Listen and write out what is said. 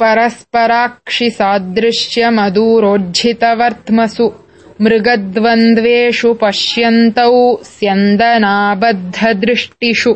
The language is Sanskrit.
परस्पराक्षिसादृश्यमदूरोज्झितवर्त्मसु मृगद्वन्द्वेषु पश्यन्तौ स्यन्दनाबद्धदृष्टिषु।